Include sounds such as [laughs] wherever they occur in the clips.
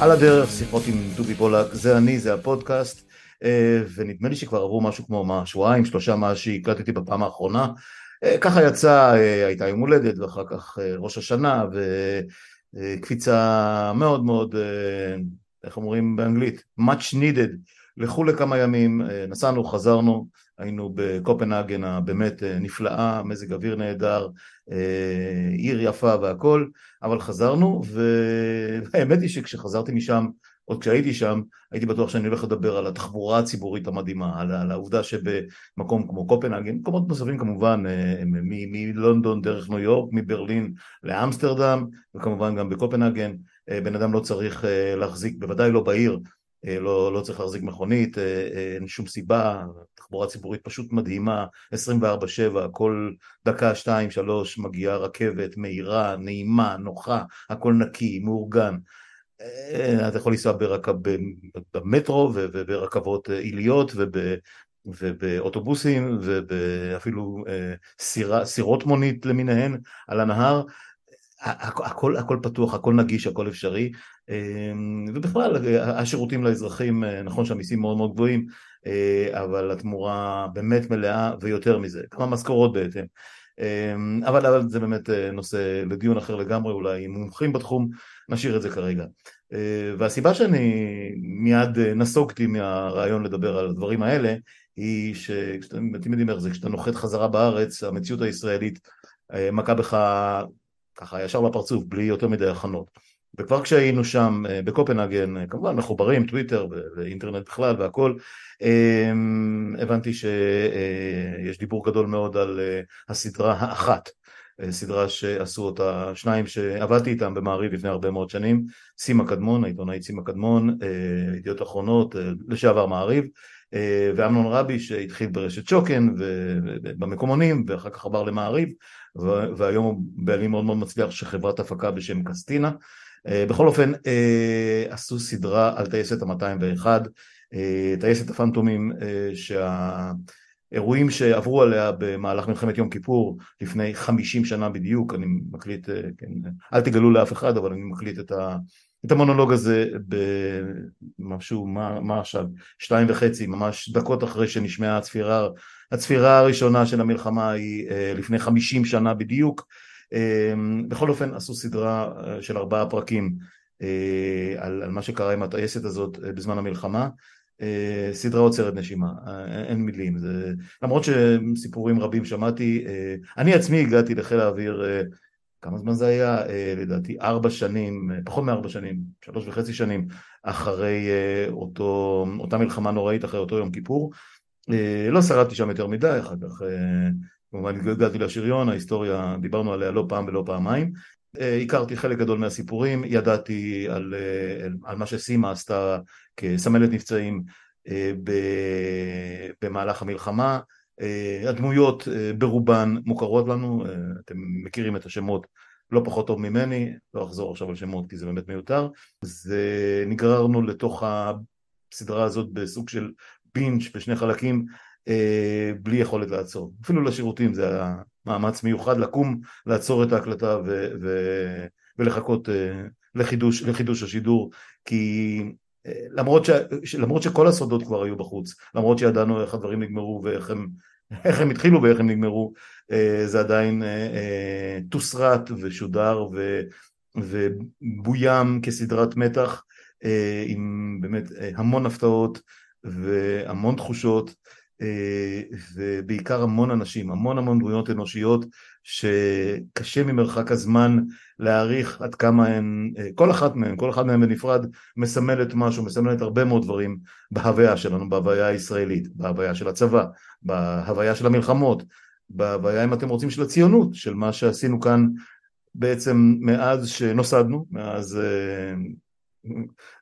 על הדרך, שיחות עם דובי פולק, זה אני, זה הפודקאסט, אה, ונדמה לי שכבר עברו משהו כמו מה, שבועיים, שלושה מאז שהקלטתי בפעם האחרונה. אה, ככה יצא, אה, הייתה יום הולדת, ואחר כך ראש השנה, וקפיצה מאוד מאוד, איך אומרים באנגלית? much needed, לכו לכמה ימים, נסענו, חזרנו, היינו בקופנהגן הבאמת נפלאה, מזג אוויר נהדר, עיר יפה והכל, אבל חזרנו, והאמת [laughs] היא שכשחזרתי משם, עוד כשהייתי שם, הייתי בטוח שאני הולך לדבר על התחבורה הציבורית המדהימה, על, על העובדה שבמקום כמו קופנהגן, מקומות נוספים כמובן, מלונדון דרך ניו יורק, מברלין לאמסטרדם, וכמובן גם בקופנהגן, בן אדם לא צריך להחזיק, בוודאי לא בעיר, לא, לא צריך להחזיק מכונית, אין שום סיבה, תחבורה ציבורית פשוט מדהימה, 24-7, כל דקה, שתיים, שלוש מגיעה רכבת מהירה, נעימה, נוחה, הכל נקי, מאורגן. אה, אתה יכול לנסוע ברקב, במטרו וברכבות עיליות וב... ובאוטובוסים ואפילו אה, סירות מונית למיניהן על הנהר, הכל, הכל פתוח, הכל נגיש, הכל אפשרי, אה, ובכלל השירותים לאזרחים, נכון שהמיסים מאוד מאוד גבוהים, אבל התמורה באמת מלאה ויותר מזה, כמה משכורות. אמ, אבל, אבל זה באמת אה, נושא לדיון אחר לגמרי, אולי עם מומחים בתחום, נשאיר את זה כרגע. אה, והסיבה שאני מיד אה, נסוגתי מהרעיון לדבר על הדברים האלה, היא שאתם יודעים איך זה, כשאתה נוחת חזרה בארץ, המציאות הישראלית מכה בך ככה ישר בפרצוף, בלי יותר מדי הכנות. וכבר כשהיינו שם בקופנהגן, כמובן מחוברים, טוויטר ואינטרנט בכלל והכל, אמ, הבנתי שיש דיבור גדול מאוד על אה, הסדרה האחת, אה, סדרה שעשו אותה שניים שעבדתי איתם במעריב לפני הרבה מאוד שנים, סימה קדמון, העיתונאית סימה קדמון, אה, ידיעות אחרונות, לשעבר מעריב, ואמנון רבי שהתחיל ברשת שוקן ובמקומונים ואחר כך עבר למעריב והיום הוא בעלים מאוד מאוד מצליח של חברת הפקה בשם קסטינה. בכל אופן עשו סדרה על טייסת ה-201 אה, טייסת הפנטומים אה, שהאירועים שעברו עליה במהלך מלחמת יום כיפור לפני חמישים שנה בדיוק, אני מקליט, אה, כן, אל תגלו לאף אחד אבל אני מקליט את, ה, את המונולוג הזה במשהו, מה, מה עכשיו, שתיים וחצי, ממש דקות אחרי שנשמעה הצפירה, הצפירה הראשונה של המלחמה היא לפני חמישים שנה בדיוק, בכל אופן עשו סדרה של ארבעה פרקים על, על מה שקרה עם הטייסת הזאת בזמן המלחמה. אה, סדרה עוצרת נשימה, אה, אין מילים, זה... למרות שסיפורים רבים שמעתי, אה, אני עצמי הגעתי לחיל האוויר, כמה זמן זה היה? לדעתי ארבע שנים, פחות מארבע שנים, שלוש וחצי שנים אחרי אותו, אותה מלחמה נוראית, אחרי אותו יום כיפור, לא שרדתי שם יותר מדי, אחר כך כמובן הגעתי לשריון, ההיסטוריה, דיברנו עליה לא פעם ולא פעמיים, הכרתי חלק גדול מהסיפורים, ידעתי על, על מה שסימה עשתה כסמלת נפצעים אה, במהלך המלחמה, אה, הדמויות אה, ברובן מוכרות לנו, אתם מכירים את השמות לא פחות טוב ממני, לא אחזור עכשיו על שמות כי זה באמת מיותר, זה נגררנו לתוך הסדרה הזאת בסוג של בינץ' בשני חלקים בלי יכולת לעצור, אפילו לשירותים זה היה מאמץ מיוחד לקום, לעצור את ההקלטה ו- ו- ולחכות לחידוש, לחידוש השידור כי למרות, ש... למרות שכל הסודות כבר היו בחוץ, למרות שידענו איך הדברים נגמרו ואיך הם, איך הם התחילו ואיך הם נגמרו, אה, זה עדיין תוסרט אה, אה, ושודר ו... ובוים כסדרת מתח עם באמת המון הפתעות והמון תחושות ובעיקר המון אנשים, המון המון דמויות אנושיות שקשה ממרחק הזמן להעריך עד כמה הן, כל אחת מהן, כל אחת מהן בנפרד מסמלת משהו, מסמלת הרבה מאוד דברים בהוויה שלנו, בהוויה הישראלית, בהוויה של הצבא, בהוויה של המלחמות, בהוויה אם אתם רוצים של הציונות, של מה שעשינו כאן בעצם מאז שנוסדנו, מאז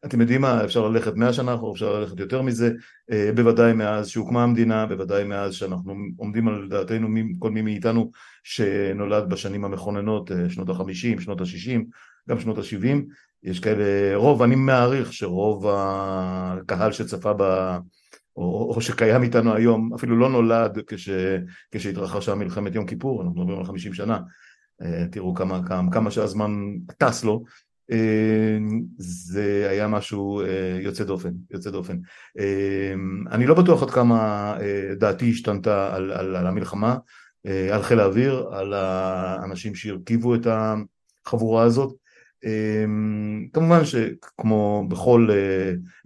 אתם יודעים מה, אפשר ללכת מאה שנה אחורה, אפשר ללכת יותר מזה, אה, בוודאי מאז שהוקמה המדינה, בוודאי מאז שאנחנו עומדים על דעתנו, כל מי מאיתנו שנולד בשנים המכוננות, אה, שנות החמישים, שנות השישים, גם שנות השבעים, יש כאלה, רוב, אני מעריך שרוב הקהל שצפה ב... או, או שקיים איתנו היום, אפילו לא נולד כש, כשהתרחשה מלחמת יום כיפור, אנחנו מדברים על חמישים שנה, אה, תראו כמה, כמה, כמה שהזמן טס לו, זה היה משהו יוצא דופן, יוצא דופן. אני לא בטוח עד כמה דעתי השתנתה על, על, על המלחמה, על חיל האוויר, על האנשים שהרכיבו את החבורה הזאת. כמובן שכמו בכל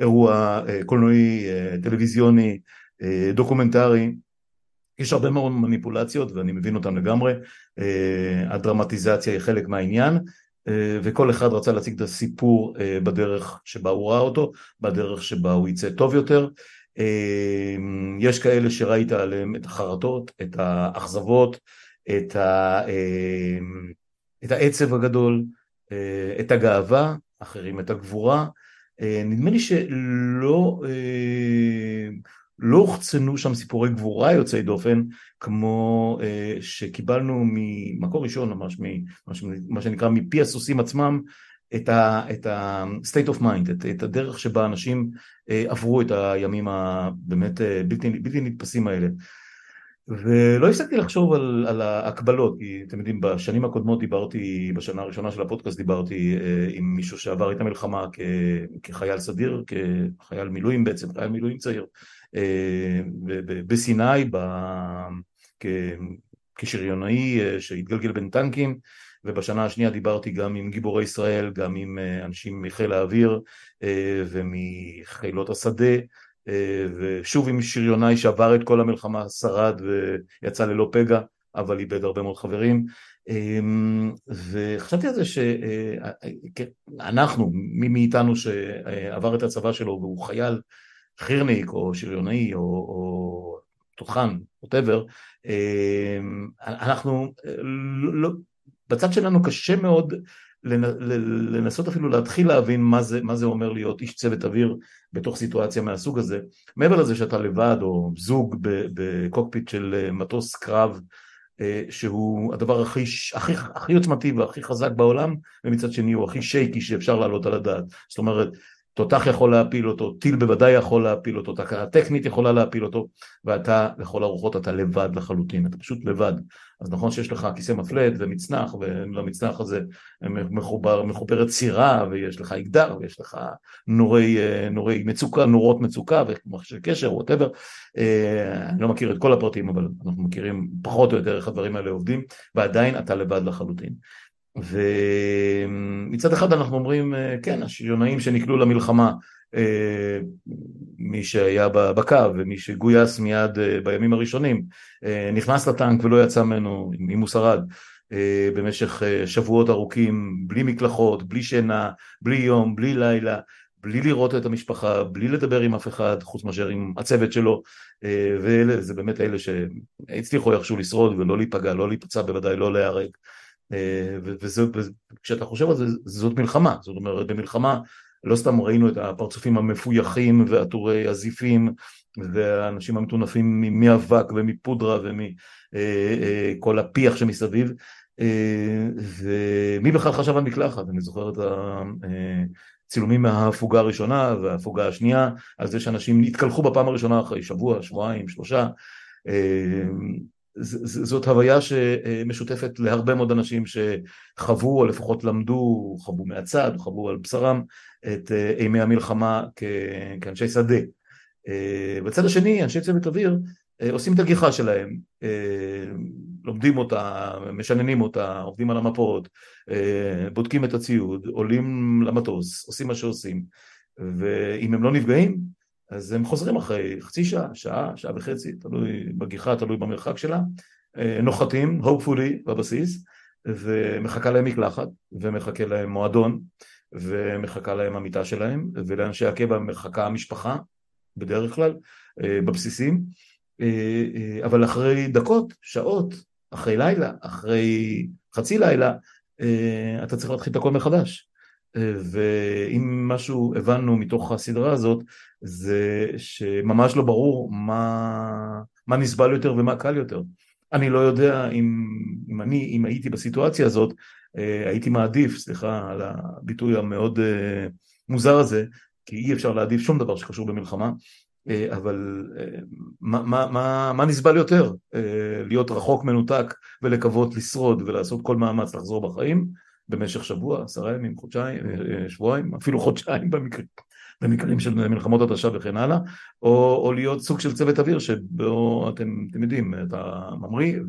אירוע קולנועי, טלוויזיוני, דוקומנטרי, יש הרבה מאוד מניפולציות ואני מבין אותן לגמרי, הדרמטיזציה היא חלק מהעניין וכל אחד רצה להציג את הסיפור בדרך שבה הוא ראה אותו, בדרך שבה הוא יצא טוב יותר. יש כאלה שראית עליהם את החרטות, את האכזבות, את, ה... את העצב הגדול, את הגאווה, אחרים את הגבורה. נדמה לי שלא לא הוחצנו שם סיפורי גבורה יוצאי דופן כמו אה, שקיבלנו ממקור ראשון ממש, מה שנקרא מפי הסוסים עצמם את ה-state of mind, את, את הדרך שבה אנשים אה, עברו את הימים הבאמת אה, בלתי, בלתי נתפסים האלה. ולא הפסקתי לחשוב על, על ההקבלות, כי אתם יודעים, בשנים הקודמות דיברתי, בשנה הראשונה של הפודקאסט דיברתי אה, עם מישהו שעבר את המלחמה כ, כחייל סדיר, כחייל מילואים בעצם, חייל מילואים צעיר, בסיני כשריונאי אה, שהתגלגל בין טנקים ובשנה השנייה דיברתי גם עם גיבורי ישראל, גם עם אה, אנשים מחיל האוויר ומחילות השדה ושוב עם שריונאי שעבר את כל המלחמה, שרד ויצא ללא פגע אבל איבד הרבה מאוד חברים. וחשבתי על זה שאנחנו, מי מאיתנו שעבר את הצבא שלו והוא חייל חירניק או שריונאי או, או תותחן, ווטאבר, אמ, אנחנו, לא, בצד שלנו קשה מאוד לנסות אפילו להתחיל להבין מה זה, מה זה אומר להיות איש צוות אוויר בתוך סיטואציה מהסוג הזה. מעבר לזה שאתה לבד או זוג בקוקפיט של מטוס קרב אה, שהוא הדבר הכי, הכי, הכי עוצמתי והכי חזק בעולם ומצד שני הוא הכי שייקי שאפשר להעלות על הדעת. זאת אומרת תותח יכול להפיל אותו, טיל בוודאי יכול להפיל אותו, תקלה טכנית יכולה להפיל אותו, ואתה לכל הרוחות אתה לבד לחלוטין, אתה פשוט לבד. אז נכון שיש לך כיסא מפלט ומצנח, ולמצנח הזה מחובר, מחוברת סירה, ויש לך אקדח, ויש לך נורי, נורי מצוקה, נורות מצוקה, ומכשיר קשר, ווטאבר. אה, אני לא מכיר את כל הפרטים, אבל אנחנו מכירים פחות או יותר איך הדברים האלה עובדים, ועדיין אתה לבד לחלוטין. ומצד אחד אנחנו אומרים, אה, כן, השריונאים שנקלעו למלחמה, אה, מי שהיה בקו ומי שגויס מיד אה, בימים הראשונים, נכנס לטנק ולא יצא ממנו, אם הוא שרד, במשך שבועות ארוכים, בלי מקלחות, בלי שינה, בלי יום, בלי לילה, בלי לראות את המשפחה, בלי לדבר עם אף אחד, חוץ מאשר עם הצוות שלו, ואלה, זה באמת אלה שהצליחו איכשהו לשרוד ולא להיפגע, לא להיפצע, בוודאי לא להיהרג. וכשאתה חושב על זה, זאת מלחמה, זאת אומרת במלחמה לא סתם ראינו את הפרצופים המפויחים ועטורי הזיפים והאנשים המטונפים מאבק ומפודרה ומכל הפיח שמסביב. ומי בכלל חשב על מקלחת, אני זוכר את הצילומים מההפוגה הראשונה וההפוגה השנייה על זה שאנשים התקלחו בפעם הראשונה אחרי שבוע, שבועיים, שלושה זאת הוויה שמשותפת להרבה מאוד אנשים שחוו או לפחות למדו, חוו מהצד, חוו על בשרם את אה, אימי המלחמה כאנשי שדה. אה, בצד השני אנשי צוות אוויר אה, עושים את הגיחה שלהם, לומדים אותה, משננים אותה, עובדים על המפות, בודקים את הציוד, עולים למטוס, עושים מה שעושים ואם הם לא נפגעים אז הם חוזרים אחרי חצי שעה, שעה, שעה וחצי, תלוי בגיחה, תלוי במרחק שלה, אה, נוחתים, hopefully, בבסיס, ומחכה להם מקלחת, ומחכה להם מועדון, ומחכה להם המיטה שלהם, ולאנשי הקבע מחכה המשפחה, בדרך כלל, אה, בבסיסים, אה, אבל אחרי דקות, שעות, אחרי לילה, אחרי חצי לילה, אתה צריך להתחיל את הכל מחדש. ואם משהו הבנו מתוך הסדרה הזאת זה שממש לא ברור מה, מה נסבל יותר ומה קל יותר. אני לא יודע אם, אם אני, אם הייתי בסיטואציה הזאת, אה, הייתי מעדיף, סליחה על הביטוי המאוד אה, מוזר הזה, כי אי אפשר להעדיף שום דבר שקשור במלחמה, אה, אבל מה, מה, מה, מה נסבל יותר? להיות רחוק, מנותק ולקוות לשרוד ולעשות כל מאמץ לחזור בחיים, במשך שבוע, עשרה ימים, חודשיים, שבועיים, אפילו חודשיים במקרים, במקרים של מלחמות התשה וכן הלאה, או, או להיות סוג של צוות אוויר שבו אתם, אתם יודעים, אתה ממריא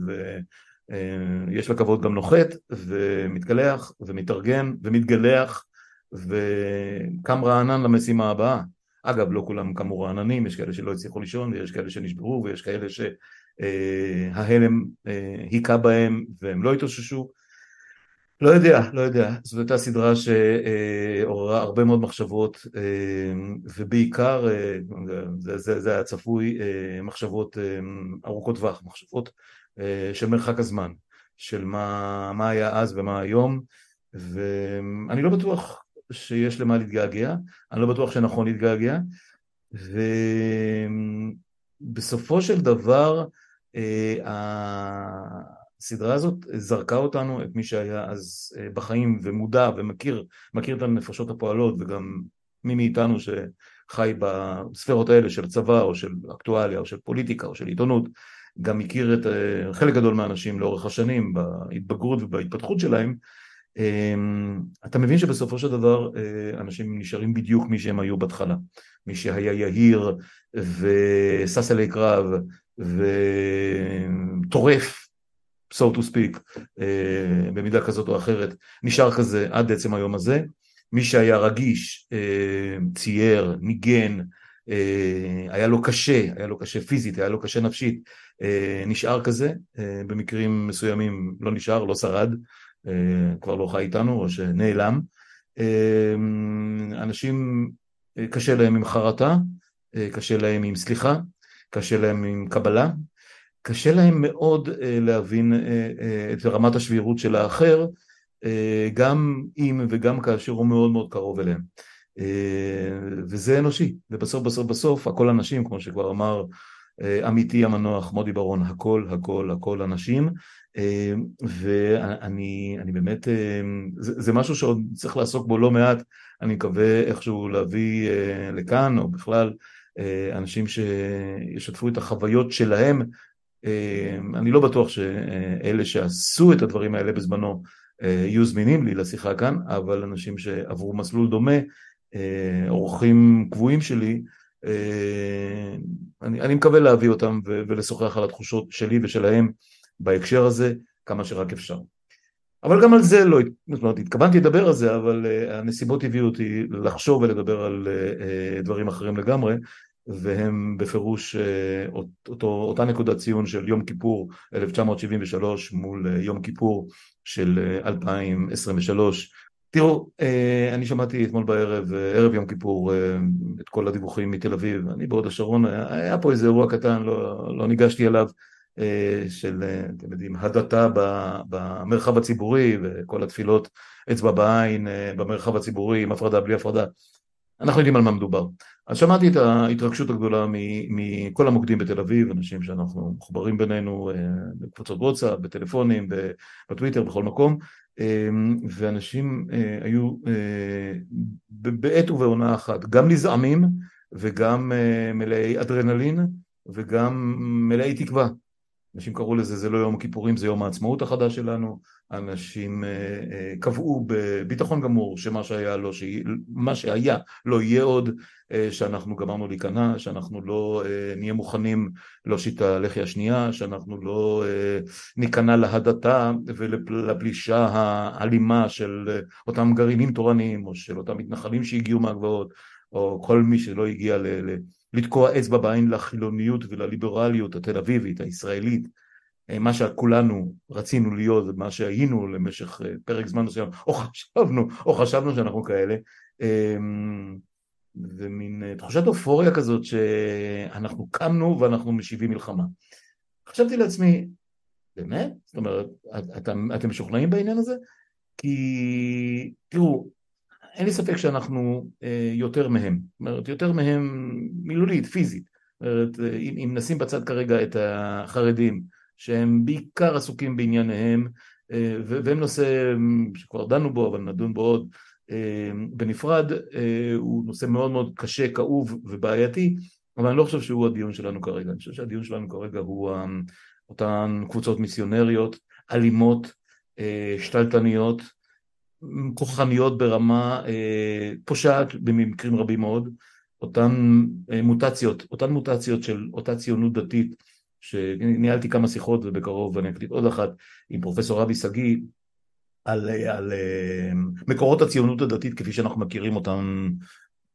ויש לכבוד גם נוחת ומתקלח ומתארגן ומתגלח וקם רענן למשימה הבאה. אגב, לא כולם קמו רעננים, יש כאלה שלא הצליחו לישון ויש כאלה שנשברו ויש כאלה שההלם היכה בהם והם לא התאוששו לא יודע, לא יודע, זאת הייתה סדרה שעוררה הרבה מאוד מחשבות ובעיקר, זה, זה, זה היה צפוי, מחשבות ארוכות טווח, מחשבות של מרחק הזמן, של מה, מה היה אז ומה היום. ואני לא בטוח שיש למה להתגעגע, אני לא בטוח שנכון להתגעגע. ובסופו של דבר הסדרה הזאת זרקה אותנו, את מי שהיה אז אה, בחיים ומודע ומכיר מכיר את הנפשות הפועלות וגם מי מאיתנו שחי בספרות האלה של צבא או של אקטואליה או של פוליטיקה או של עיתונות גם מכיר את אה, חלק גדול מהאנשים לאורך השנים בהתבגרות ובהתפתחות שלהם. אמ, אתה מבין שבסופו של דבר אה, אנשים נשארים בדיוק מי שהם היו בהתחלה. מי שהיה יהיר ושש אלי קרב וטורף so to speak, אה, במידה כזאת או אחרת, נשאר כזה עד עצם היום הזה. מי שהיה רגיש, אה, צייר, ניגן, אה, היה לו קשה, היה לו קשה פיזית, היה לו קשה נפשית, נשאר כזה, במקרים מסוימים לא נשאר, לא שרד, כבר לא חי איתנו או שנעלם. אנשים קשה להם עם חרטה, קשה להם עם סליחה, קשה להם עם קבלה, קשה להם מאוד אה, להבין אה, אה, את רמת השבירות של האחר, גם אם וגם כאשר הוא מאוד מאוד קרוב אליהם. וזה אנושי, ובסוף בסוף בסוף הכל אנשים, כמו שכבר אמר עמיתי המנוח מודי ברון, הכל הכל הכל אנשים, ואני באמת, זה, זה משהו שעוד צריך לעסוק בו לא מעט, אני מקווה איכשהו להביא לכאן, או בכלל אנשים שישתפו את החוויות שלהם אני לא בטוח שאלה שעשו את הדברים האלה בזמנו אה, יהיו זמינים לי לשיחה כאן, אבל אנשים שעברו מסלול דומה, אה, אורחים קבועים שלי, אה, אני, אני מקווה להביא אותם ולשוחח על התחושות שלי ושלהם בהקשר הזה כמה שרק אפשר. אבל גם על זה לא, זאת אומרת, התכוונתי לדבר על זה, אבל הנסיבות הביאו אותי לחשוב ולדבר על דברים אחרים לגמרי, והם בפירוש אה, אותו, אותה נקודת ציון של יום כיפור 1973 מול אה, יום כיפור של 2023. אה, תראו, אני שמעתי אתמול בערב, ערב יום כיפור, את כל הדיווחים מתל אביב, אני בהוד השרון, היה פה איזה אירוע קטן, לא, לא ניגשתי אליו, של, אתם יודעים, הדתה במרחב הציבורי וכל התפילות אצבע בעין במרחב הציבורי עם הפרדה בלי הפרדה. אנחנו יודעים על מה מדובר. אז שמעתי את ההתרגשות הגדולה מכל המוקדים בתל אביב, אנשים שאנחנו מחוברים בינינו אה, בקבוצות וואטסאפ, בטלפונים, בטוויטר, בכל מקום, אה, ואנשים אה, היו בעת ובעונה אחת, גם נזעמים וגם מלאי אדרנלין וגם מלאי תקווה. אנשים קראו לזה, זה לא יום הכיפורים, זה יום העצמאות החדש שלנו, אנשים אה, אה, קבעו בביטחון גמור שמה שהיה לא, מה שהיה לא יהיה עוד, אה, שאנחנו גמרנו להיכנע, שאנחנו לא נהיה מוכנים להושיט את הלחי השנייה, שאנחנו לא ניכנע להדתה ולפלישה האלימה של אותם גרעינים תורניים או של אותם מתנחלים שהגיעו מהגבעות או כל מי שלא הגיע ל... לתקוע אצבע בעין לחילוניות ולליברליות התל אביבית, הישראלית, מה שכולנו רצינו להיות, מה שהיינו למשך אה, פרק זמן מסוים, או חשבנו, או חשבנו שאנחנו כאלה, אמ, ומין אה, תחושת אופוריה כזאת שאנחנו קמנו ואנחנו משיבים מלחמה. חשבתי לעצמי, באמת? זאת אומרת, אתם, אתם משוכנעים בעניין הזה? כי תראו, אין לי ספק שאנחנו יותר מהם, זאת אומרת, יותר מהם מילולית, פיזית. זאת אומרת, אם, אם נשים בצד כרגע את החרדים, שהם בעיקר עסוקים בענייניהם, אה, והם נושא שכבר דנו בו, אבל נדון בו עוד אה, בנפרד, אה, הוא נושא מאוד מאוד קשה, כאוב ובעייתי, אבל אני לא חושב שהוא הדיון שלנו כרגע, אני חושב שהדיון שלנו כרגע הוא אותן קבוצות מיסיונריות, אלימות, שתלטניות, כוחניות ברמה פושעת במקרים רבים מאוד, אותן מוטציות, אותן מוטציות של אותה ציונות דתית שניהלתי כמה שיחות ובקרוב אני אקליט עוד אחת עם פרופסור אבי שגיא על, על מקורות הציונות הדתית כפי שאנחנו מכירים אותם,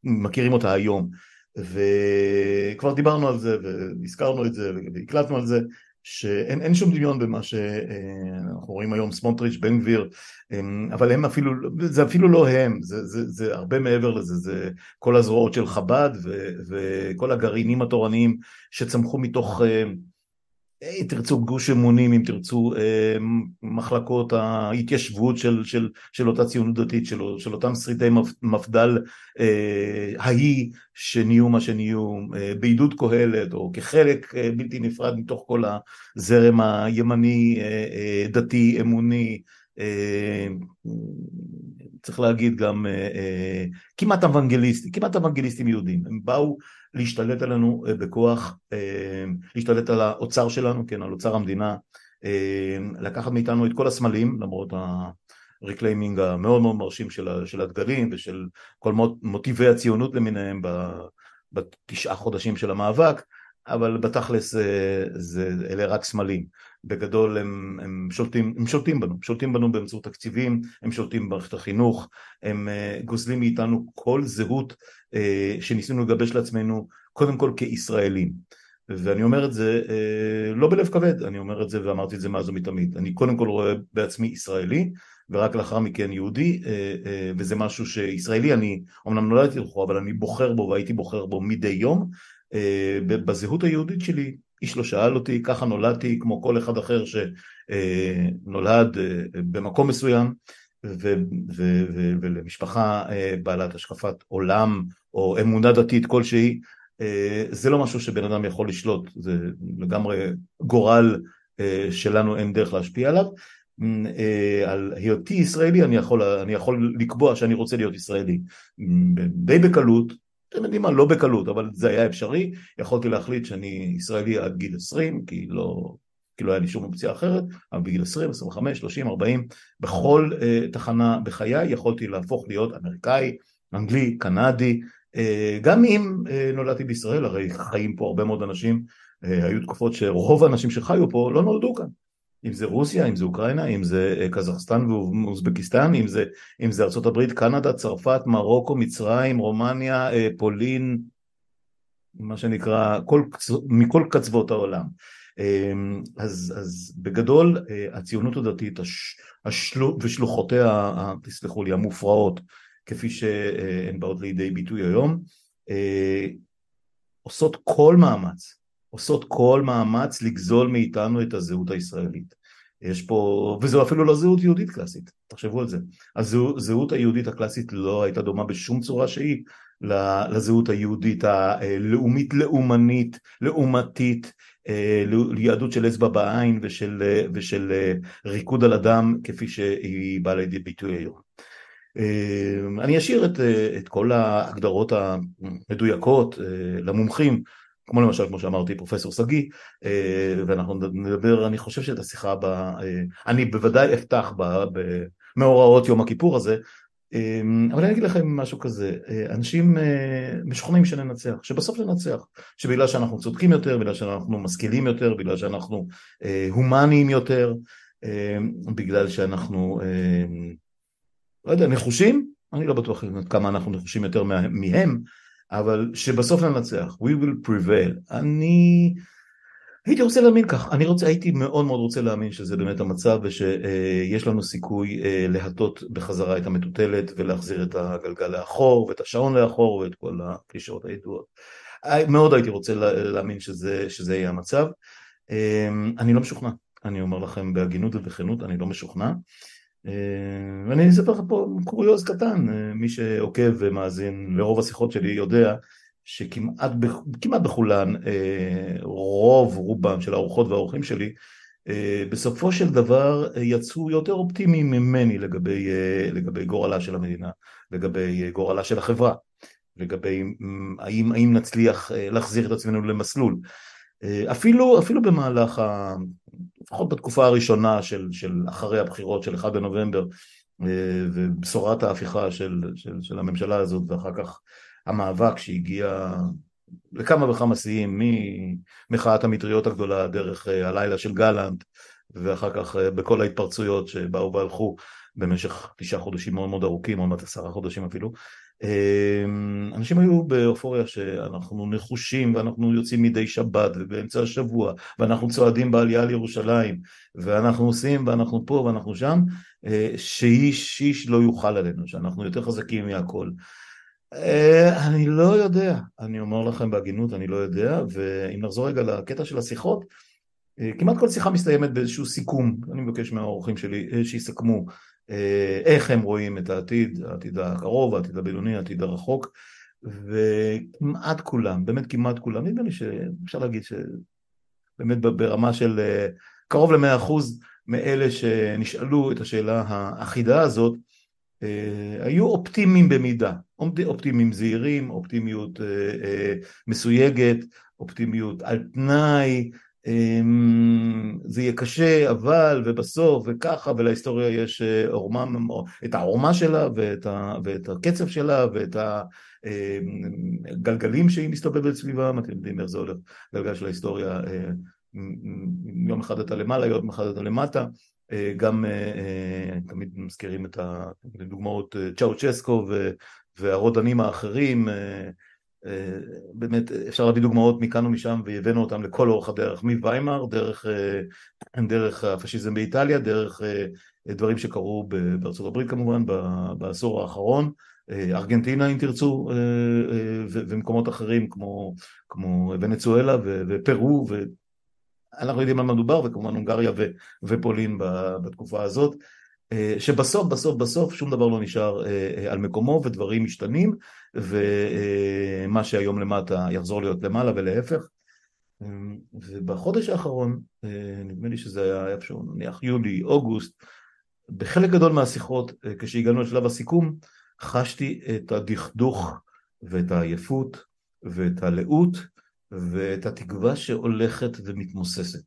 מכירים אותה היום. וכבר דיברנו על זה והזכרנו את זה והקלטנו על זה שאין שום דמיון במה שאנחנו רואים היום, סמוטריץ', בן גביר, אבל הם אפילו, זה אפילו לא הם, זה, זה, זה הרבה מעבר לזה, זה כל הזרועות של חב"ד ו, וכל הגרעינים התורניים שצמחו מתוך אם תרצו גוש אמונים, אם תרצו אה, מחלקות ההתיישבות של, של, של אותה ציונות דתית, של, של אותם שרידי מפד"ל אה, ההיא שנהיו מה שנהיו אה, בעידוד קהלת או כחלק בלתי נפרד מתוך כל הזרם הימני דתי אמוני צריך להגיד גם כמעט אוונגליסטי, כמעט אוונגליסטים יהודים, הם באו להשתלט עלינו אה, בכוח, אה, להשתלט על האוצר שלנו, כן, על אוצר המדינה, אה, לקחת מאיתנו את כל הסמלים, למרות ה reclaiming המאוד מאוד מרשים של הדגלים ושל כל מוטיבי הציונות למיניהם בתשעה חודשים של המאבק, אבל בתכלס זה, זה, אלה רק סמלים. בגדול הם, הם, שולטים, הם שולטים בנו, שולטים בנו באמצעות תקציבים, הם שולטים במערכת החינוך, הם uh, גוזלים מאיתנו כל זהות uh, שניסינו לגבש לעצמנו קודם כל כישראלים. ואני אומר את זה uh, לא בלב כבד, אני אומר את זה ואמרתי את זה מאז ומתמיד. אני קודם כל רואה בעצמי ישראלי, ורק לאחר מכן יהודי, וזה משהו שישראלי, אני אומנם נולדתי לכו, אבל אני בוחר בו והייתי בוחר בו מדי יום. בזהות היהודית שלי איש לא שאל אותי, ככה נולדתי כמו כל אחד אחר שנולד אה, במקום מסוים ו- ו- ו- ולמשפחה אה, בעלת השקפת עולם או אמונה דתית כלשהי, אה, זה לא משהו שבן אדם יכול לשלוט, זה לגמרי גורל שלנו אין דרך להשפיע עליו. על היותי ישראלי אני יכול, אני יכול לקבוע שאני רוצה להיות ישראלי די בקלות אתם יודעים מה, לא בקלות, אבל זה היה אפשרי, יכולתי להחליט שאני ישראלי עד גיל 20, כי לא, כי לא היה לי שום אופציה אחרת, אבל בגיל 20, 25, 30, 40, בכל uh, תחנה בחיי יכולתי להפוך להיות אמריקאי, אנגלי, קנדי, uh, גם אם uh, נולדתי בישראל, הרי חיים פה הרבה מאוד אנשים, uh, היו תקופות שרוב האנשים שחיו פה לא נולדו כאן. אם זה רוסיה, אם זה אוקראינה, אם זה אה, קזחסטן ואוזבקיסטן, אם זה, אם זה ארה"ב, קנדה, צרפת, מרוקו, מצרים, רומניה, אה, פולין, מה שנקרא, כל, מכל קצוות העולם. אמ, אז, אז בגדול אה, הציונות הדתית הש, ושלוחותיה, תסלחו לי, המופרעות, כפי שהן באות לידי ביטוי היום, עושות כל מאמץ עושות כל מאמץ לגזול מאיתנו את הזהות הישראלית. יש פה, וזו אפילו לא זהות יהודית קלאסית, תחשבו על זה. הזהות היהודית הקלאסית לא הייתה דומה בשום צורה שהיא לזהות היהודית הלאומית לאומנית, לעומתית, אה, ליהדות של אצבע בעין ושל, ושל אה, ריקוד על אדם כפי שהיא באה לידי ביטוי היום. אה, אני אשאיר את, את כל ההגדרות המדויקות למומחים כמו למשל, כמו שאמרתי, פרופסור שגיא, אה, ואנחנו נדבר, אני חושב שאת השיחה הבאה, אה, אני בוודאי אפתח במאורעות יום הכיפור הזה, אה, אבל אני אגיד לכם משהו כזה, אנשים משוכנעים שננצח, שבסוף ננצח, שבגלל שאנחנו צודקים יותר, בגלל שאנחנו משכילים יותר, בגלל שאנחנו הומניים יותר, בגלל שאנחנו, לא יודע, נחושים, אני לא בטוח כמה אנחנו נחושים יותר מהם, אבל שבסוף ננצח, we will prevail. אני הייתי רוצה להאמין כך, אני רוצה, הייתי מאוד מאוד רוצה להאמין שזה באמת המצב ושיש לנו סיכוי אה, להטות בחזרה את המטוטלת ולהחזיר את הגלגל לאחור ואת השעון לאחור ואת כל הקלישאות הידועות. מאוד הייתי רוצה להאמין שזה, שזה יהיה המצב. אה, אני לא משוכנע, אני אומר לכם בהגינות ובכנות, אני לא משוכנע. אה, ואני אספר לך פה קוריוז קטן, אה, מי שעוקב ומאזין לרוב השיחות שלי יודע שכמעט כמעט בכולן אה, רוב רובם של האורחות והאורחים שלי בסופו של דבר יצאו יותר אופטימיים ממני לגבי, לגבי גורלה של המדינה, לגבי גורלה של החברה, לגבי האם, האם נצליח להחזיר את עצמנו למסלול. אפילו, אפילו במהלך. לפחות בתקופה הראשונה של, של אחרי הבחירות של 1 בנובמבר, ובשורת ההפיכה של, של, של הממשלה הזאת ואחר כך המאבק שהגיע לכמה וכמה שיאים ממחאת המטריות הגדולה דרך הלילה של גלנט ואחר כך בכל ההתפרצויות שבאו והלכו במשך תשעה חודשים מאוד מאוד ארוכים, עוד מעט עשרה חודשים אפילו. אמ, אנשים היו באופוריה שאנחנו נחושים ואנחנו יוצאים מדי שבת ובאמצע השבוע ואנחנו צועדים בעלייה לירושלים ואנחנו עושים ואנחנו פה ואנחנו שם אה, שאיש איש לא יוכל עלינו, שאנחנו יותר חזקים מהכל. אה, אני לא יודע, אני אומר לכם בהגינות, אני לא יודע, ואם נחזור רגע לקטע של השיחות, אה, כמעט כל שיחה מסתיימת באיזשהו סיכום, אני מבקש מהאורחים שלי שיסכמו איך הם רואים את העתיד, העתיד הקרוב, העתיד הבינוני, העתיד הרחוק, וכמעט כולם, באמת כמעט כולם, נדמה לי שאפשר להגיד שבאמת ברמה של אה, קרוב למאה אחוז מאלה שנשאלו את השאלה האחידה הזאת, אה, היו אופטימיים במידה, אופטימיים זהירים, אופטימיות מסויגת, אופטימיות על תנאי, זה יהיה קשה, אבל, ובסוף, וככה, ולהיסטוריה יש אה, עורמה, את העורמה שלה, ואת, ה, ואת הקצב שלה, ואת הגלגלים אמ, שהיא מסתובבת סביבם, אתם יודעים איך זה הולך, גלגל של ההיסטוריה, אה, יום אחד אתה למעלה, יום אחד אתה למטה, אה, גם תמיד מזכירים את הדוגמאות צ'אוצ'סקו והרודנים האחרים, באמת אפשר להביא דוגמאות מכאן ומשם והבאנו אותם לכל אורך הדרך, מוויימאר, דרך, אה, דרך הפשיזם באיטליה, דרך אה, דברים שקרו בארצות הברית כמובן בעשור האחרון, ארגנטינה אם תרצו ומקומות אחרים כמו, כמו ונצואלה ופרו ואנחנו יודעים על מה מדובר וכמובן הונגריה ופולין בתקופה הזאת שבסוף בסוף בסוף שום דבר לא נשאר על מקומו ודברים משתנים ומה שהיום למטה יחזור להיות למעלה ולהפך. ובחודש האחרון, נדמה לי שזה היה איפשהו נניח יולי, אוגוסט, בחלק גדול מהשיחות, כשהגענו לשלב הסיכום, חשתי את הדכדוך ואת העייפות ואת הלאות ואת התקווה שהולכת ומתמוססת,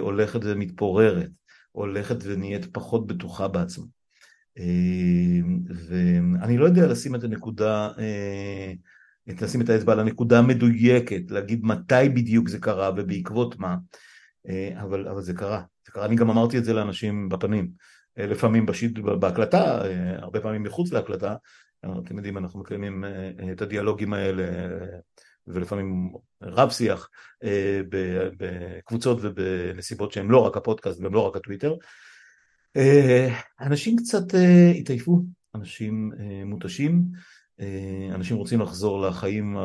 הולכת ומתפוררת, הולכת ונהיית פחות בטוחה בעצמה. אמ, ואני לא יודע לשים את הנקודה, אה, לשים את האצבע על הנקודה המדויקת, להגיד מתי בדיוק זה קרה ובעקבות מה, אה, אבל, אבל זה קרה, זה קרה, אני גם אמרתי את זה לאנשים בפנים, אה, לפעמים בשיט, בהקלטה, הרבה פעמים מחוץ להקלטה, אתם יודעים, אנחנו מקיימים את הדיאלוגים האלה ולפעמים רב שיח בקבוצות ובנסיבות שהן לא רק הפודקאסט והן לא רק הטוויטר, אה, אנשים קצת אה, התעייפו, אנשים אה, מותשים, אנשים רוצים לחזור לחיים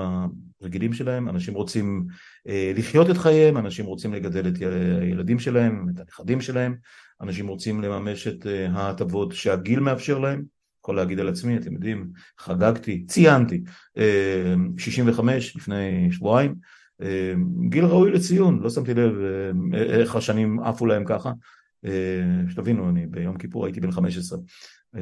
הרגילים שלהם, אנשים רוצים לחיות את חייהם, אנשים רוצים לגדל את הילדים שלהם, את הנכדים שלהם, אנשים רוצים לממש את ההטבות שהגיל מאפשר להם, יכול להגיד על עצמי, אתם יודעים, חגגתי, ציינתי, 65 לפני שבועיים, גיל ראוי לציון, לא שמתי לב איך השנים עפו להם ככה, אה, שתבינו, אני ביום כיפור הייתי בן 15. אה,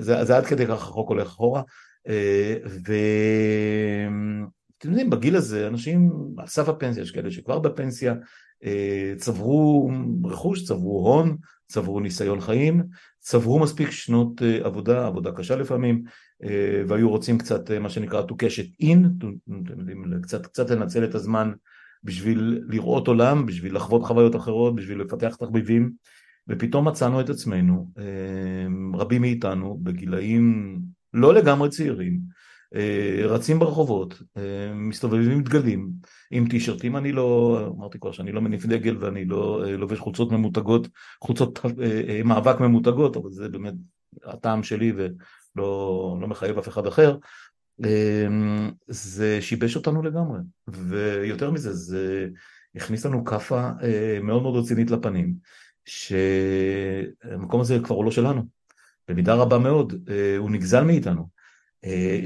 זה, זה עד כדי כך החוק הולך אחורה. אה, ואתם יודעים, בגיל הזה אנשים על סף הפנסיה, יש כאלה שכבר בפנסיה, צברו רכוש, צברו הון, צברו ניסיון חיים, צברו מספיק שנות עבודה, עבודה קשה לפעמים, והיו רוצים קצת מה שנקרא to cash it in, קצת, קצת לנצל את הזמן בשביל לראות עולם, בשביל לחוות חוויות אחרות, בשביל לפתח תחביבים, ופתאום מצאנו את עצמנו, אה, רבים מאיתנו בגילאים לא לגמרי צעירים, אה, רצים ברחובות, אה, מסתובבים עם דגלים, עם טישרטים, אני לא, אמרתי כבר שאני לא מניף דגל ואני לא לובש חולצות ממותגות, חולצות מאבק ממותגות, אבל זה באמת הטעם שלי ולא לא מחייב אף אחד אחר, זה שיבש אותנו לגמרי, ויותר מזה, זה הכניס לנו כאפה אה, מאוד מאוד רצינית לפנים, שהמקום הזה כבר הוא לא שלנו, במידה רבה מאוד, אה, הוא נגזל מאיתנו, אה,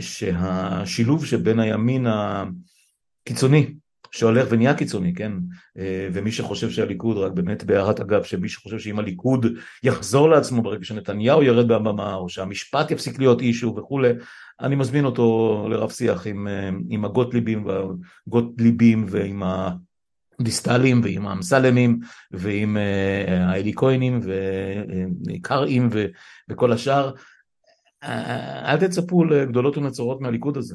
שהשילוב שבין הימין הקיצוני שהולך ונהיה קיצוני, כן? אה, ומי שחושב שהליכוד, רק באמת בהערת אגב, שמי שחושב שאם הליכוד יחזור לעצמו ברגע שנתניהו ירד מהבמה, או שהמשפט יפסיק להיות אישו וכולי, אני מזמין אותו לרב שיח עם, אה, עם הגוטליבים והגוטליבים ועם דיסטלים ועם האמסלמים ועם האלי כהנים וקרעים וכל השאר. אל תצפו לגדולות ונצורות מהליכוד הזה.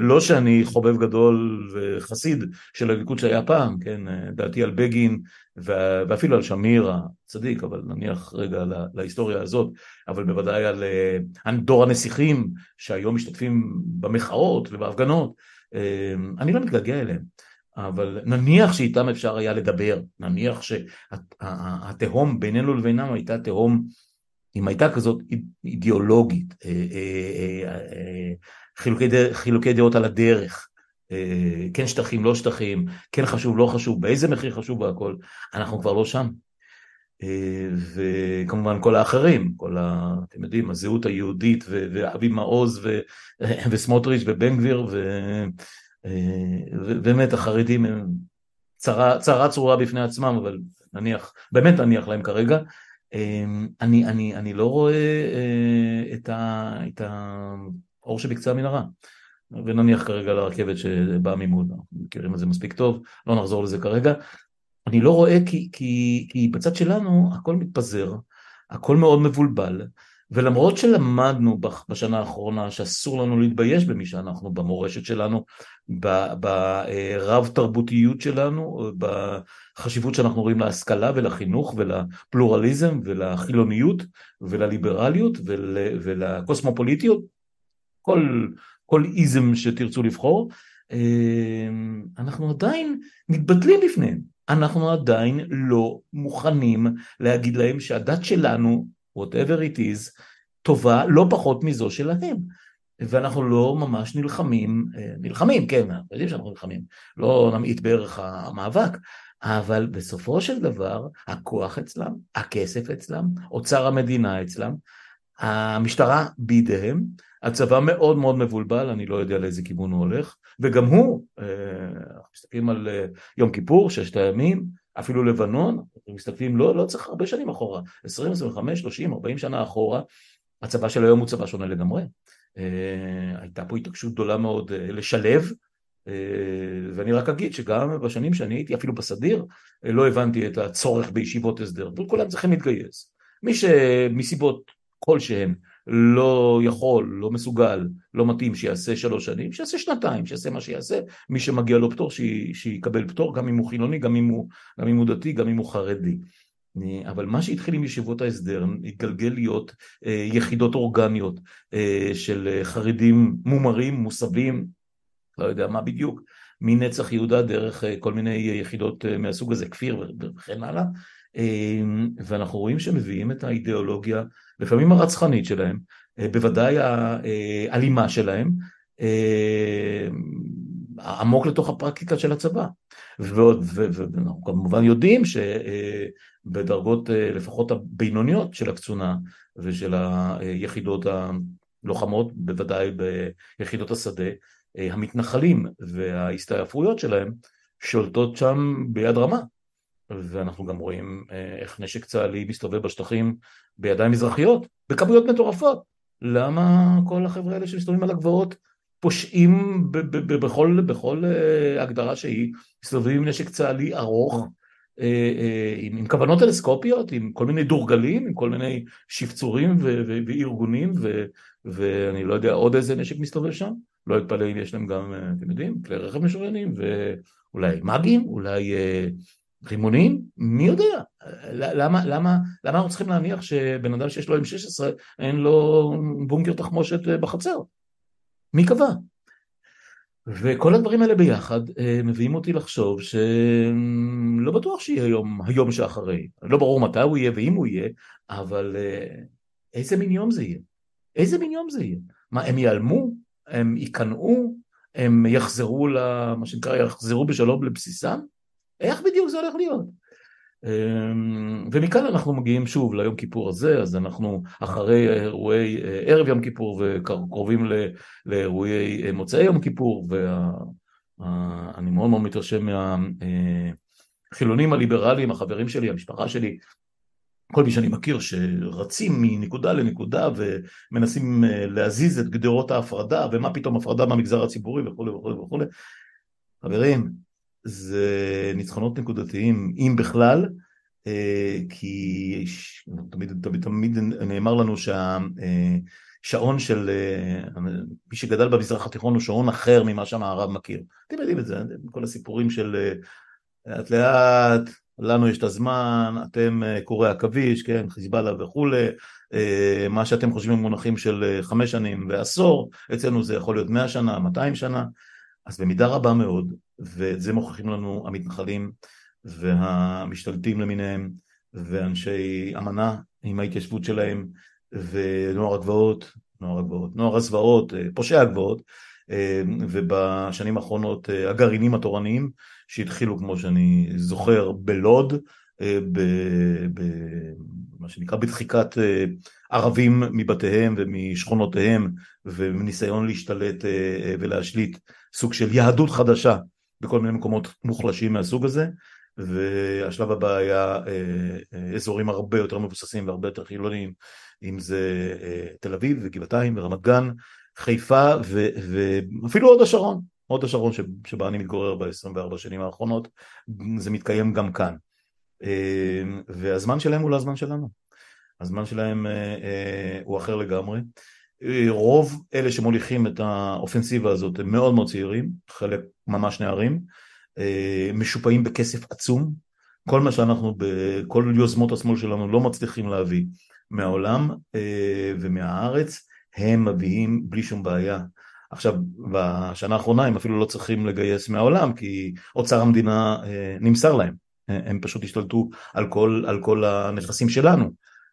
לא שאני חובב גדול וחסיד של הליכוד שהיה פעם, כן, דעתי על בגין ואפילו על שמיר הצדיק, אבל נניח רגע להיסטוריה הזאת, אבל בוודאי על דור הנסיכים שהיום משתתפים במחאות ובהפגנות, אני לא מתגעגע אליהם. אבל נניח שאיתם אפשר היה לדבר, נניח שהתהום בינינו לבינם הייתה תהום, אם הייתה כזאת אידיאולוגית, אה, אה, אה, חילוקי, דעות על הדרך, כן שטחים, לא שטחים, כן חשוב, לא חשוב, באיזה מחיר חשוב והכל, אנחנו כבר לא שם. וכמובן כל האחרים, כל ה... אתם יודעים, הזהות היהודית ואבי מעוז [laughs] וסמוטריץ' ובן גביר ו... ובאמת החרדים הם צרה, צרה צרורה בפני עצמם, אבל נניח, באמת נניח להם כרגע. אני, אני, אני לא רואה אה, את, ה, את האור שבקצה המנהרה. ונניח כרגע לרכבת שבאה ממול, אנחנו מכירים את זה מספיק טוב, לא נחזור לזה כרגע. אני לא רואה כי, כי, כי בצד שלנו הכל מתפזר, הכל מאוד מבולבל, ולמרות שלמדנו בשנה האחרונה שאסור לנו להתבייש במי שאנחנו, במורשת שלנו, ברב תרבותיות שלנו, בחשיבות שאנחנו רואים להשכלה ולחינוך ולפלורליזם ולחילוניות ולליברליות ול, ולקוסמופוליטיות, כל, כל איזם שתרצו לבחור, אה, אנחנו עדיין מתבטלים בפניהם. אנחנו עדיין לא מוכנים להגיד להם שהדת שלנו whatever it is, טובה לא פחות מזו שלהם. ואנחנו לא ממש נלחמים, אה, נלחמים, כן, אנחנו יודעים שאנחנו נלחמים, לא נמעיט בערך המאבק, אבל בסופו של דבר הכוח אצלם, הכסף אצלם, אוצר המדינה אצלם, המשטרה בידיהם, הצבא מאוד מאוד מבולבל, אני לא יודע לאיזה כיוון הוא הולך, וגם הוא, אה, אנחנו מסתכלים על אה, יום כיפור, ששת הימים, אפילו לבנון, אנחנו מסתכלים, לא, לא צריך הרבה שנים אחורה, 20, 25, 30, 40 שנה אחורה, הצבא של היום הוא צבא שונה לגמרי. Uh, הייתה פה התעקשות גדולה מאוד uh, לשלב, uh, ואני רק אגיד שגם בשנים שאני הייתי אפילו בסדיר, לא הבנתי את הצורך בישיבות הסדר, כולם צריכים להתגייס. מי שמסיבות כלשהן לא יכול, לא מסוגל, לא מתאים שיעשה שלוש שנים, שיעשה שנתיים, שיעשה מה שיעשה, מי שמגיע לו פטור שיקבל פטור, גם אם הוא חילוני, גם אם הוא, גם אם הוא דתי, גם אם הוא חרדי. אבל מה שהתחיל עם ישיבות ההסדר התגלגל להיות אה, יחידות אורגניות אה, של חרדים מומרים, מוסבים, לא יודע מה בדיוק, מנצח יהודה דרך אה, כל מיני יחידות מהסוג הזה, כפיר וכן הלאה, ואנחנו רואים שמביאים את האידיאולוגיה לפעמים הרצחנית שלהם, אה, בוודאי האלימה שלהם, אה, עמוק לתוך הפרקטיקה של הצבא. ואנחנו כמובן יודעים שבדרגות אה, לפחות הבינוניות של הקצונה ושל היחידות הלוחמות, בוודאי ביחידות השדה, המתנחלים וההסתעפויות שלהם שולטות שם ביד רמה. ואנחנו גם רואים אה, איך נשק צה"לי מסתובב בשטחים בידיים מזרחיות, בכמויות מטורפות. למה כל החבר'ה האלה שמסתובבים על הגבעות פושעים בכל, בכל אה, הגדרה שהיא, מסתובבים עם נשק צה"לי ארוך, אה, עם, עם כוונות טלסקופיות, עם כל מיני דורגלים, עם כל מיני שפצורים ו, ו, וארגונים, ו, ואני לא יודע עוד איזה נשק מסתובב שם, לא אתפלא אם יש להם גם, אתם יודעים, כלי רכב משוריינים, ואולי מאגים, אולי רימונים? מי יודע? למה, למה, למה אנחנו צריכים להניח שבן אדם שיש לו M16 אין לו בונקר תחמושת אה, בחצר? מי קבע? וכל הדברים האלה ביחד אה, מביאים אותי לחשוב שלא בטוח שיהיה היום, היום שאחרי. לא ברור מתי הוא יהיה ואם הוא יהיה, אבל אה, איזה מין יום זה יהיה? איזה מין יום זה יהיה? מה, הם ייעלמו? הם ייכנעו? הם יחזרו, למה שנקרא, יחזרו בשלום לבסיסם? איך בדיוק זה הולך להיות? אמ, ומכאן אנחנו מגיעים שוב ליום כיפור הזה, אז אנחנו אחרי אירועי אה, ערב יום כיפור וקרובים לאירועי אה, מוצאי יום כיפור, ואני מאוד מאוד מתרשם מהחילונים אה, הליברליים, החברים שלי, המשפחה שלי, כל מי שאני מכיר שרצים מנקודה לנקודה ומנסים להזיז את גדרות ההפרדה ומה פתאום הפרדה במגזר הציבורי וכולי וכולי וכולי. חברים, זה ניצחונות נקודתיים, אם בכלל, אה, כי תמיד, תמיד, תמיד נאמר לנו שהשעון של מי שגדל במזרח התיכון הוא שעון אחר ממה שהמערב מכיר. אתם יודעים את זה, כל הסיפורים של לאט לאט, לנו יש את הזמן, אתם קורי עכביש, כן, חיזבאללה וכולי, מה שאתם חושבים במונחים של חמש שנים ועשור, אצלנו זה יכול להיות מאה שנה, מאתיים שנה, אז במידה רבה מאוד, ואת זה מוכיחים לנו המתנחלים והמשתלטים למיניהם, ואנשי אמנה עם ההתיישבות שלהם, ונוער הגבעות, נוער הגבעות, נוער הזוועות, פושעי הגבעות, ובשנים האחרונות הגרעינים התורניים שהתחילו כמו שאני זוכר בלוד, במה שנקרא בדחיקת ערבים מבתיהם ומשכונותיהם וניסיון להשתלט ולהשליט סוג של יהדות חדשה בכל מיני מקומות מוחלשים מהסוג הזה והשלב הבא היה אזורים הרבה יותר מבוססים והרבה יותר חילוניים אם זה תל אביב וגבעתיים ורמת גן, חיפה ואפילו הוד השרון, הוד השרון שבה אני מתגורר ב-24 שנים האחרונות, זה מתקיים גם כאן. והזמן שלהם הוא לא הזמן שלנו, הזמן שלהם הוא אחר לגמרי רוב אלה שמוליכים את האופנסיבה הזאת הם מאוד מאוד צעירים, חלק ממש נערים, משופעים בכסף עצום, כל מה שאנחנו בכל יוזמות השמאל שלנו לא מצליחים להביא מהעולם ומהארץ, הם מביאים בלי שום בעיה. עכשיו, בשנה האחרונה הם אפילו לא צריכים לגייס מהעולם, כי אוצר המדינה נמסר להם, הם פשוט השתלטו על כל, על כל הנכסים שלנו.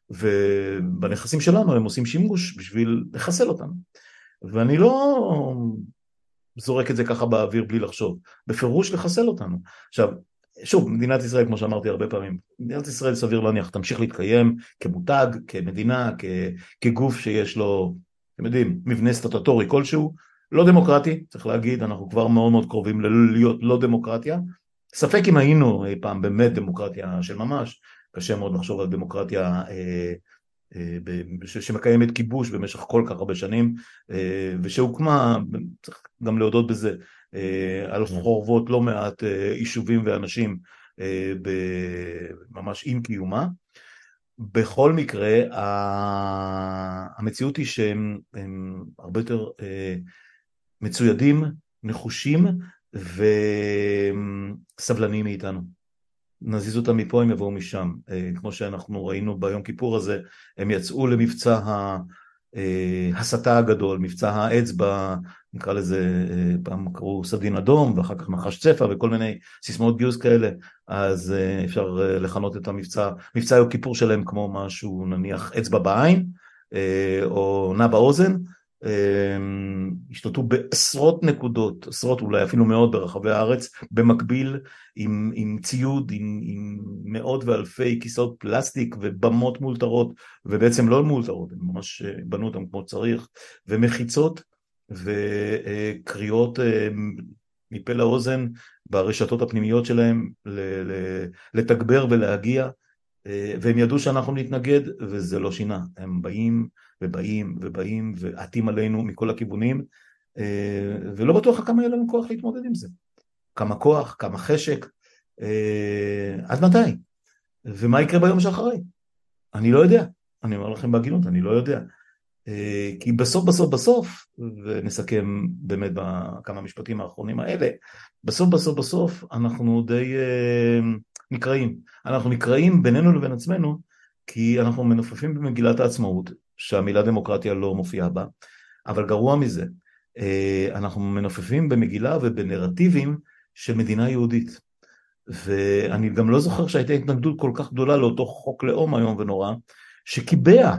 ובנכסים שלנו הם עושים שימוש בשביל לחסל אותנו. ואני לא זורק את זה ככה באוויר בלי לחשוב, בפירוש לחסל אותנו. עכשיו, שוב, מדינת ישראל, כמו שאמרתי הרבה פעמים, מדינת ישראל סביר להניח תמשיך להתקיים כמותג, כמדינה, כ, כגוף שיש לו, אתם יודעים, מבנה סטטוטורי כלשהו, לא דמוקרטי, צריך להגיד, אנחנו כבר מאוד מאוד קרובים להיות לא דמוקרטיה. ספק אם היינו אי פעם באמת דמוקרטיה של ממש, קשה מאוד לחשוב על דמוקרטיה אה, אה, שמקיימת כיבוש במשך כל כך הרבה שנים אה, ושהוקמה, צריך גם להודות בזה, על חורבות לא מעט יישובים ואנשים ממש עם קיומה. בכל מקרה, המציאות היא שהם הרבה יותר מצוידים, נחושים וסבלניים מאיתנו. נזיז אותם מפה, הם יבואו משם. אה, כמו שאנחנו ראינו ביום כיפור הזה, הם יצאו למבצע ההסתה אה, הגדול, מבצע האצבע, נקרא לזה, אה, פעם קראו סדין אדום, ואחר כך נחש צפע וכל מיני סיסמאות גיוס כאלה, אז אפשר לכנות את המבצע, מבצע יום כיפור שלהם כמו משהו נניח אצבע בעין, או נע באוזן, אמ, השתלטו בעשרות נקודות, עשרות אולי אפילו מאות ברחבי הארץ, במקביל עם, עם ציוד, עם, עם מאות ואלפי כיסאות פלסטיק ובמות מאולתרות, ובעצם לא מאולתרות, הם ממש אה, בנו אותם כמו צריך, ומחיצות וקריאות אה, מפה לאוזן ברשתות הפנימיות שלהם לתגבר ולהגיע, אה, והם ידעו שאנחנו נתנגד, וזה לא שינה, הם באים ובאים ובאים ועטים עלינו מכל הכיוונים אה, ולא בטוח כמה יהיה לנו כוח להתמודד עם זה. כמה כוח, כמה חשק, אה, עד מתי? ומה יקרה ביום שאחרי? אני לא יודע, אני אומר לכם בהגינות, אני לא יודע. אה, כי בסוף בסוף בסוף, ונסכם באמת בכמה משפטים האחרונים האלה, בסוף בסוף בסוף אנחנו די נקראים. אנחנו נקראים בינינו לבין עצמנו כי אנחנו מנופפים במגילת העצמאות שהמילה דמוקרטיה לא מופיעה בה, אבל גרוע מזה, אה, אנחנו מנופפים במגילה ובנרטיבים של מדינה יהודית. ואני גם לא זוכר שהייתה התנגדות כל כך גדולה לאותו חוק לאום איום ונורא, שקיבע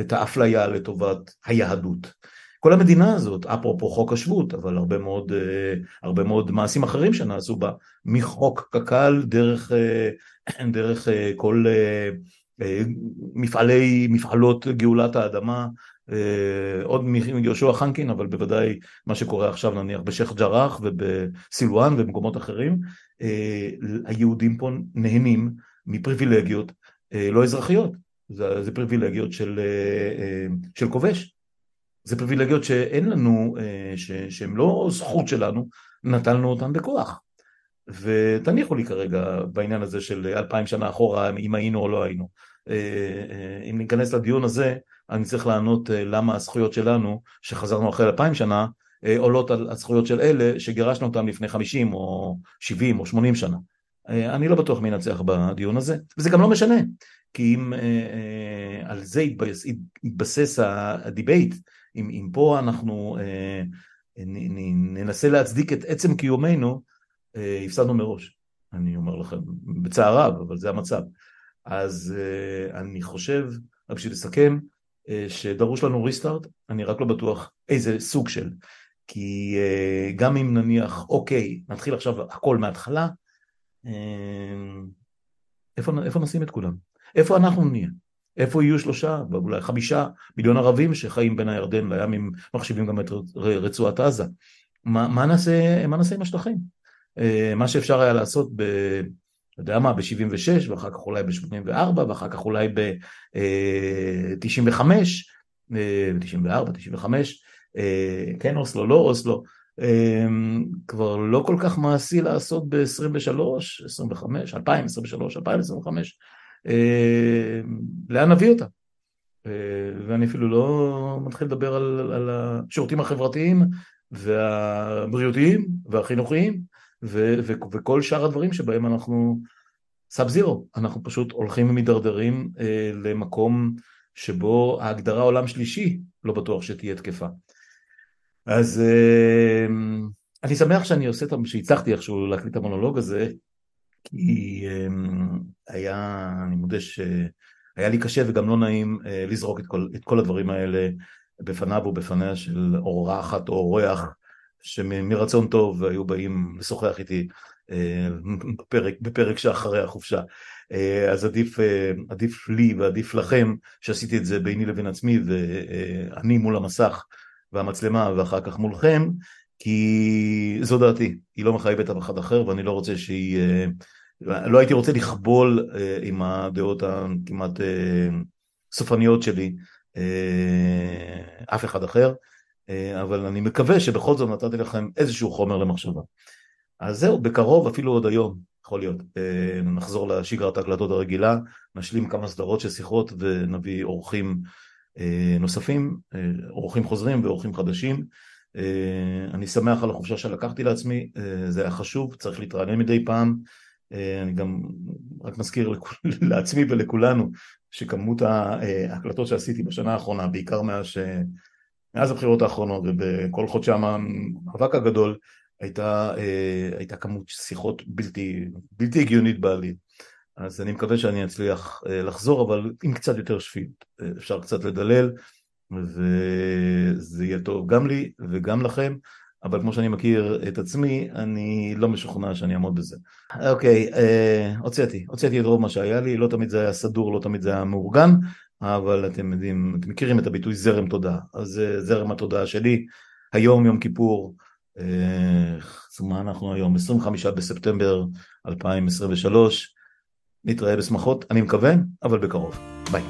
את האפליה לטובת היהדות. כל המדינה הזאת, אפרופו חוק השבות, אבל הרבה מאוד, אה, הרבה מאוד מעשים אחרים שנעשו בה, מחוק קק"ל דרך, אה, דרך כל מפעלי, מפעלות גאולת האדמה, אה, עוד מיהושע חנקין, אבל בוודאי מה שקורה עכשיו נניח בשייח' ג'ראח ובסילואן ובמקומות אחרים, אה, היהודים פה נהנים מפריבילגיות אה, לא אזרחיות, זה, זה פריבילגיות של, של כובש, זה פריבילגיות שאין לנו, שהן לא זכות שלנו, נטלנו אותן בכוח. ותניחו לי כרגע בעניין הזה של אלפיים שנה אחורה, אם היינו או לא היינו. אם ניכנס לדיון הזה, אני צריך לענות למה הזכויות שלנו, שחזרנו אחרי אלפיים שנה, עולות על הזכויות של אלה שגירשנו אותם לפני חמישים או שבעים או שמונים שנה. אני לא בטוח מי ינצח בדיון הזה, וזה גם לא משנה, כי אם על זה יתבסס ה debate, אם, אם פה אנחנו ננסה להצדיק את עצם קיומנו, הפסדנו מראש, אני אומר לכם, בצער רב, אבל זה המצב. אז אני חושב, רק בשביל לסכם, שדרוש לנו ריסטארט, אני רק לא בטוח איזה סוג של, כי גם אם נניח, אוקיי, נתחיל עכשיו הכל מההתחלה, איפה, איפה נשים את כולם? איפה אנחנו נהיה? איפה יהיו שלושה, אולי חמישה מיליון ערבים שחיים בין הירדן לים, אם מחשיבים גם את רצועת עזה? מה, מה, נעשה, מה נעשה עם השטחים? מה שאפשר היה לעשות ב... יודע מה, ב-76, ואחר כך אולי ב-84, ואחר כך אולי ב-95, ב-94, 95, כן אוסלו, לא אוסלו, כבר לא כל כך מעשי לעשות ב-23, 25, 2023, 2025, לאן נביא אותה? ואני אפילו לא מתחיל לדבר על, על השירותים החברתיים והבריאותיים והחינוכיים ו- ו- וכל שאר הדברים שבהם אנחנו סאב זירו, אנחנו פשוט הולכים ומידרדרים אה, למקום שבו ההגדרה עולם שלישי לא בטוח שתהיה תקפה. אז אה, אני שמח שאני עושה, שהצלחתי איכשהו להקליט את המונולוג הזה, כי אה, היה, אני מודה שהיה לי קשה וגם לא נעים אה, לזרוק את כל, את כל הדברים האלה בפניו ובפניה של אורחת או אורח שמרצון טוב היו באים לשוחח איתי בפרק, בפרק שאחרי החופשה. אז עדיף, עדיף לי ועדיף לכם שעשיתי את זה ביני לבין עצמי ואני מול המסך והמצלמה ואחר כך מולכם, כי זו דעתי, היא לא מחייבת אף אחד אחר ואני לא רוצה שהיא, לא הייתי רוצה לכבול עם הדעות הכמעט סופניות שלי אף אחד אחר. אה, אבל אני מקווה שבכל זאת נתתי לכם איזשהו חומר למחשבה. אז זהו, בקרוב, אפילו עוד היום, יכול להיות, אה, נחזור לשגרת ההקלטות הרגילה, נשלים כמה סדרות של שיחות ונביא אורחים אה, נוספים, אורחים חוזרים ואורחים חדשים. אני שמח על החופשה שלקחתי לעצמי, זה היה חשוב, צריך להתרענן מדי פעם. אני גם רק מזכיר [laughs] לעצמי ולכולנו שכמות ההקלטות שעשיתי בשנה האחרונה, בעיקר מאז. מאז הבחירות האחרונות ובכל חודשי המאבק הגדול הייתה, אה, הייתה כמות שיחות בלתי, בלתי הגיונית בעליל. אז אני מקווה שאני אצליח אה, לחזור, אבל עם קצת יותר שפיות. אה, אפשר קצת לדלל, וזה יהיה טוב גם לי וגם לכם, אבל כמו שאני מכיר את עצמי, אני לא משוכנע שאני אעמוד בזה. אוקיי, הוצאתי, הוצאתי את רוב מה שהיה לי, לא תמיד זה היה סדור, לא תמיד זה היה מאורגן, אבל אתם יודעים, אתם מכירים את הביטוי זרם תודעה, אז זה זרם התודעה שלי, היום יום כיפור, אה, מה אנחנו היום? 25 בספטמבר 2023, נתראה בשמחות, אני מקווה, אבל בקרוב, ביי.